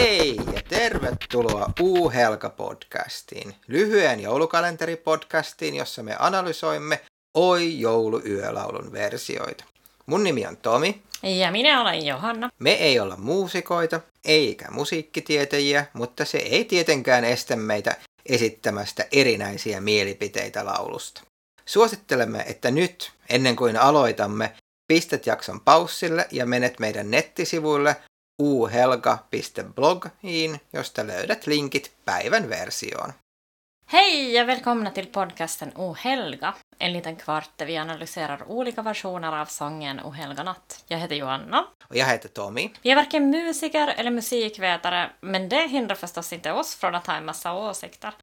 Hei ja tervetuloa U-Helka-podcastiin, lyhyen joulukalenteripodcastiin, jossa me analysoimme Oi jouluyölaulun versioita. Mun nimi on Tomi. Ja minä olen Johanna. Me ei olla muusikoita, eikä musiikkitietäjiä, mutta se ei tietenkään estä meitä esittämästä erinäisiä mielipiteitä laulusta. Suosittelemme, että nyt, ennen kuin aloitamme, pistät jakson paussille ja menet meidän nettisivuille uhelga.blogiin, josta löydät linkit päivän versioon. Hej och välkomna till podcasten O helga, en liten kvart där vi analyserar olika versioner av sången O helga natt. Jag heter Johanna. Och jag heter Tommy. Vi är varken musiker eller musikvetare, men det hindrar förstås inte oss från att ha en massa åsikter.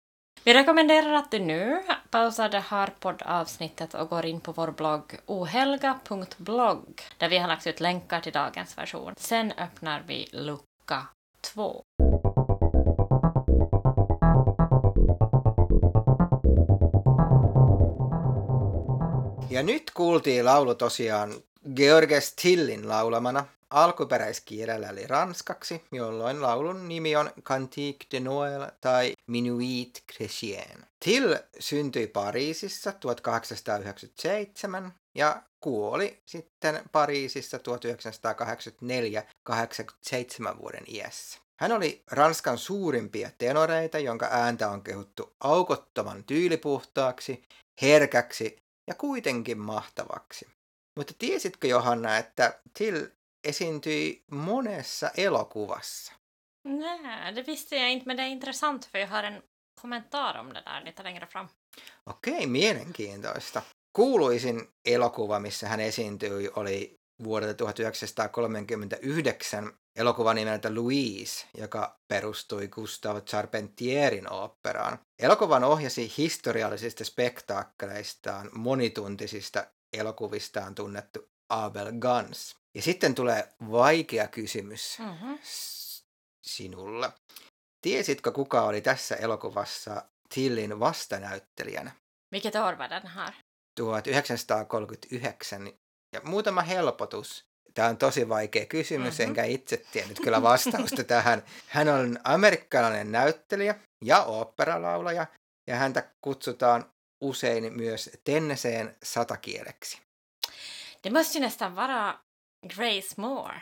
Vi rekommenderar att du nu pausar det här poddavsnittet och går in på vår blogg ohelga.blogg där vi har lagt ut länkar till dagens version. Sen öppnar vi lucka 2. Ja nyt kuultiin laulu tosiaan Georges Tillin laulamana alkuperäiskielellä eli ranskaksi, jolloin laulun nimi on Cantique de Noël tai Minuit Chrétien. Till syntyi Pariisissa 1897 ja kuoli sitten Pariisissa 1984-87 vuoden iässä. Hän oli Ranskan suurimpia tenoreita, jonka ääntä on kehuttu aukottoman tyylipuhtaaksi, herkäksi ja kuitenkin mahtavaksi. Mutta tiesitkö Johanna, että Till esiintyi monessa elokuvassa? Nej, det visste jag inte, men det är intressant för jag har en kommentar om det där lite längre fram. Okei, mielenkiintoista. Kuuluisin elokuva, missä hän esiintyi, oli vuodelta 1939 elokuva nimeltä Louise, joka perustui Gustave Charpentierin oopperaan. Elokuvan ohjasi historiallisista spektaakkeleistaan monituntisista elokuvistaan tunnettu Abel Gans. Ja sitten tulee vaikea kysymys Mhm. s- sinulle. Tiesitkö, kuka oli tässä elokuvassa Tillin vastanäyttelijänä? År var den här? 1939. Ja muutama helpotus. Tämä on tosi vaikea kysymys, Mhm. enkä itse tiennyt kyllä vastausta tähän. Hän on amerikkalainen näyttelijä ja oopperalaulaja, ja häntä kutsutaan usein myös Tenneseen satakieleksi. Det måste ju nästan vara Grace Moore.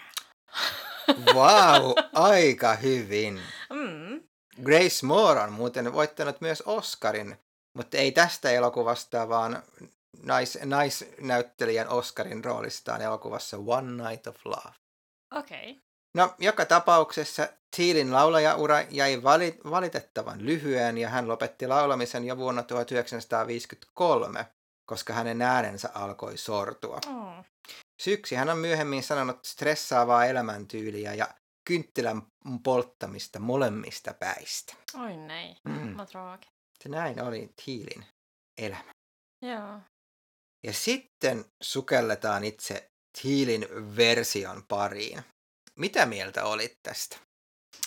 Wow, aika hyvin. Mm. Grace Moore on muuten voittanut myös Oscarin, mutta ei tästä elokuvasta, vaan nais, naisnäyttelijän Oscarin roolistaan elokuvassa One Night of Love. Okej. Okay. No, joka tapauksessa Thielin laulajaura jäi vali, valitettavan lyhyen ja hän lopetti laulamisen jo vuonna 1953, koska hänen äänensä alkoi sortua. Mm. Syyksi hän on myöhemmin sanonut stressaavaa elämäntyyliä ja kynttilän polttamista molemmista päistä. Oj nej, Mm. vad tråkigt. Se näin oli Thielin elämä. Ja. Ja sitten sukelletaan itse Thielin version pariin. Mitä mieltä olit tästä?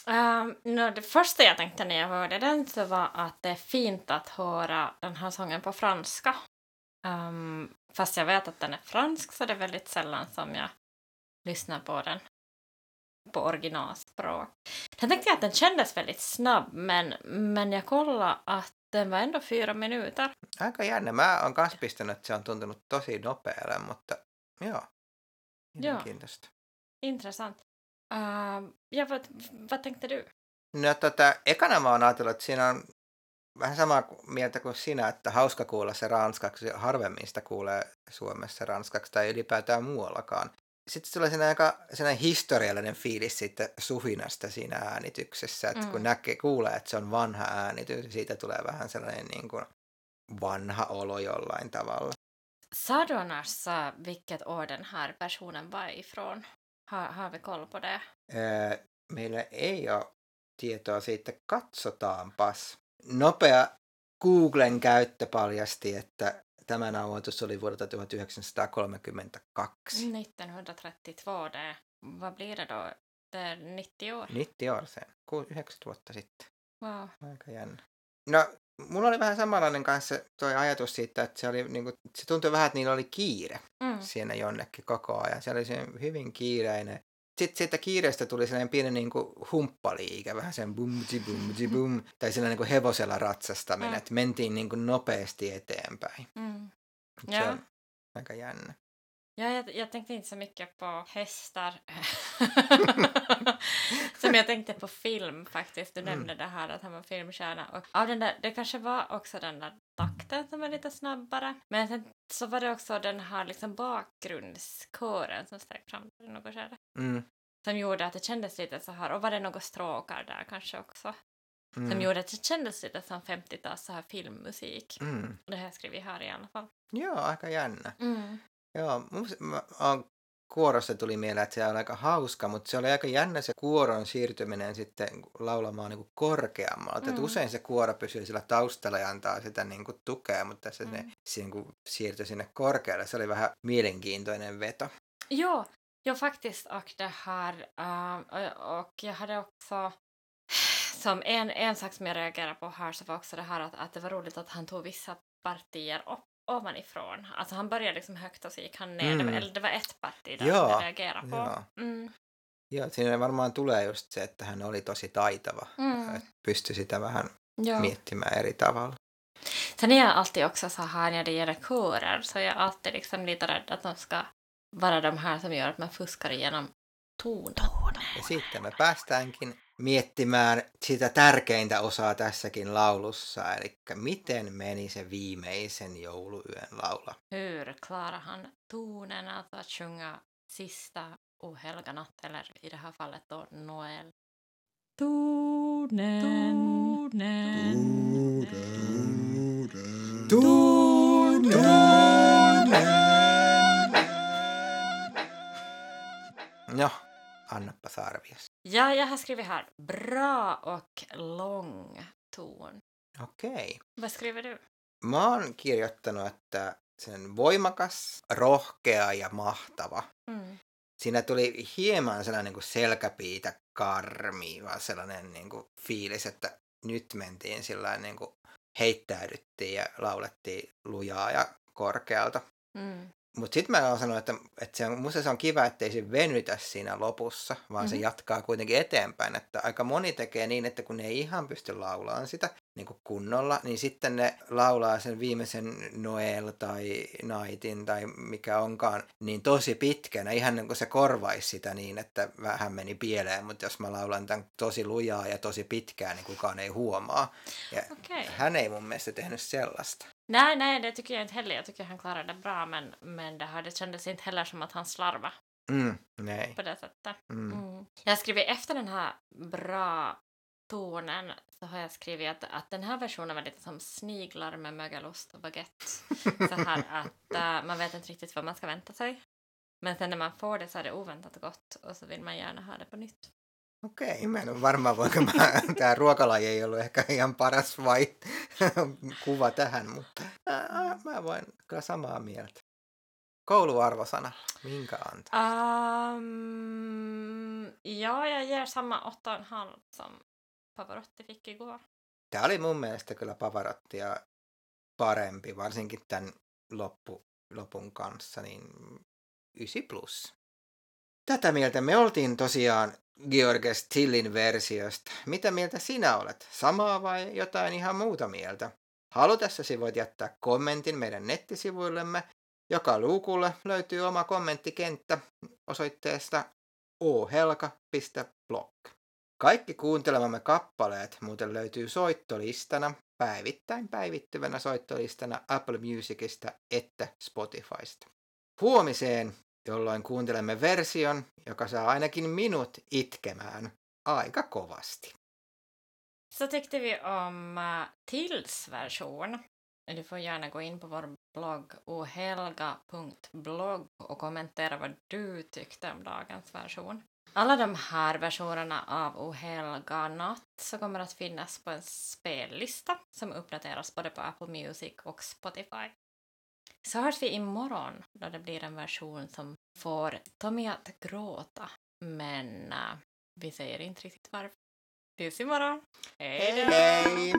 Um, no, det första jag tänkte när jag hörde den så var att det är fint att höra den här sången på franska. Um, fast jag vet att den är fransk så det är väldigt sällan som jag lyssnar på den på originalspråk. Sen tänkte jag att den kändes väldigt snabb men, men jag kollade att den var ändå fyra minuter. Aika jännä. Mä oon kans pistänyt, että se on tuntunut tosi nopealle, mutta joo. Mielenkiintoista. Intressant. Um, ja vad, vad tänkte du? No tota, ekana mä oon ajatellut, että siinä on vähän samaa mieltä kuin sinä, että hauska kuulla se ranskaksi. Harvemmin sitä kuulee Suomessa ranskaksi tai ylipäätään muuallakaan. Sitten tulee sellainen aika sellainen historiallinen fiilis siitä suhinasta siinä äänityksessä, että mm. kun näkee, kuulee, että se on vanha äänitys, niin siitä tulee vähän sellainen niin kuin vanha olo jollain tavalla. Sa du annars uh, vilket år den här versionen var ifrån? Har, har vi koll på det? Öö, meillä ei ole tietoa siitä. Katsotaanpas. Nopea Googlen käyttö paljasti, että tämä nauhoitus oli vuodelta 1932. 1932, det, vad blir det då? Det är 90 år. 90 år sen. Ku- 9 vuotta sitten. Wow. Aika jännä. No, mulla oli vähän samanlainen kanssa toi ajatus siitä, että se, oli, niinku, se tuntui vähän, että niillä oli kiire Mm. siinä jonnekin koko ajan. Se oli se hyvin kiireinen sitten siitä kiireestä tuli sellainen pieni niin kuin humppaliike, vähän sen bum bum bum, tai sellainen niin kuin hevosella ratsastaminen, Mm. että mentiin niin kuin nopeasti eteenpäin. Mm. Se Ja. on aika jännä. Ja, jag, jag tänkte inte så mycket på hästar som jag tänkte på film faktiskt. Du Mm. nämnde det här att han var filmstjärna. Och av den där, det kanske var också den där takten som var lite snabbare. Men sen så var det också den här liksom bakgrundskören som steg fram i något skede. Mm. Som gjorde att det kändes lite så här, och var det några stråkar där kanske också? Som Mm. gjorde att det kändes lite som 50-tals så här filmmusik. Mm. Det har jag skrivit här i alla fall. Joo, aika jännä. Mm. Joo, mun, mä, mä, kuorosta tuli mieleen, että se on aika hauska, mutta se oli aika jännä se kuoron siirtyminen sitten laulamaan niin kuin korkeammalta. Mm. Mm. usein se kuoro pysyy sillä taustalla ja antaa sitä niin kuin tukea, mutta tässä mm. ne se niin kuin siirtyi sinne korkealle. Se oli vähän mielenkiintoinen veto. Ja, ja faktiskt och det här och- och jag hade också som en, en sak som jag reagerade på här så var också det här att, att det var roligt att han tog vissa partier upp ovanifrån. Alltså han började liksom högt och så gick han ner. Det, var, Mm. det var ett parti där som jag reagerade på. Ja. Mm. Joo, siinä varmaan tulee just se, että hän oli tosi taitava. Mm. Että pystyi sitä vähän Ja. miettimään eri tavalla. Sen är jag alltid också så här när det gäller körer så är jag alltid liksom lite rädd att de ska vara de här som gör att man fuskar igenom tonen. Ja sitten me päästäänkin miettimään sitä tärkeintä osaa tässäkin laulussa, eli miten meni se viimeisen jouluyön laula. Hur klarar han tonen, att sjunga sista ohelga natt, eller i det här fallet då Noel? Tonen, No, sarvias. Ja, jag har skrivit här bra och lång ton. Okei. Vad skriver du? Mä oon kirjoittanut, että sen voimakas, rohkea ja mahtava. Mm. Siinä tuli hieman sellainen niin selkäpiitä karmiva sellainen niin kuin fiilis, että nyt mentiin sillä niin kuin heittäydyttiin ja laulettiin lujaa ja korkealta. Mm. Mutta sitten mä oon sanonut, että, että se on, musta se on kiva, ettei se venytä siinä lopussa, vaan mm-hmm. se Mhm. jatkaa kuitenkin eteenpäin. Että aika moni tekee niin, että kun ne ei ihan pysty laulamaan sitä niin kuin kunnolla, niin sitten ne laulaa sen viimeisen Noel tai Nightin tai mikä onkaan, niin tosi pitkänä, ihan niin kuin se korvaisi sitä niin, että vähän meni pieleen, mutta jos mä laulan tämän tosi lujaa ja tosi pitkään, niin kukaan ei huomaa. Ja Okej. hän ei mun mielestä tehnyt sellaista. Nej, nej, det tycker jag inte heller. Jag tycker han klarade det bra, men, men det, här, det kändes inte heller som att han slarvade Mm, nej. på det sättet. Mm. Mm. Jag har skrivit efter den här bra tonen så har jag skrivit att, att den här versionen var lite som sniglar med mögelost och baguette. Så här att äh, man vet inte riktigt vad man ska vänta sig. Men sen när man får det så är det oväntat gott och så vill man gärna ha det på nytt. Okei, mä en ole varma, voinko mä, tämä ruokalaji ei ollut ehkä ihan paras vai kuva tähän, mutta ää, mä voin kyllä samaa mieltä. Kouluarvosana, minkä antaa? Um, ja, jag ger samma 8,5 som Pavarotti fick igår. Tämä oli mun mielestä kyllä Pavarottia parempi, varsinkin tämän loppu, lopun kanssa, niin 9 plus. Tätä mieltä me oltiin tosiaan Georges Tillin versiosta. Mitä mieltä sinä olet? Samaa vai jotain ihan muuta mieltä? Halutessasi voit jättää kommentin meidän nettisivuillemme. Joka luukulle löytyy oma kommenttikenttä osoitteesta ohelka.blog. Kaikki kuuntelemamme kappaleet muuten löytyy soittolistana, päivittäin päivittyvänä soittolistana Apple Musicista että Spotifysta. Huomiseen, jolloin kuuntelemme version, joka saa ainakin minut itkemään aika kovasti. Så tyckte vi om uh, Tills version. Du får gärna gå in på vår blogg ohelga.blogg och kommentera vad du tyckte om dagens version. Alla de här versionerna av Ohelga natt så kommer att finnas på en spellista som uppdateras både på Apple Music och Spotify. Så hörs vi imorgon då det blir en version som får Tommy att gråta. Men uh, vi säger inte riktigt varför. Tills imorgon! Hej då! Hej!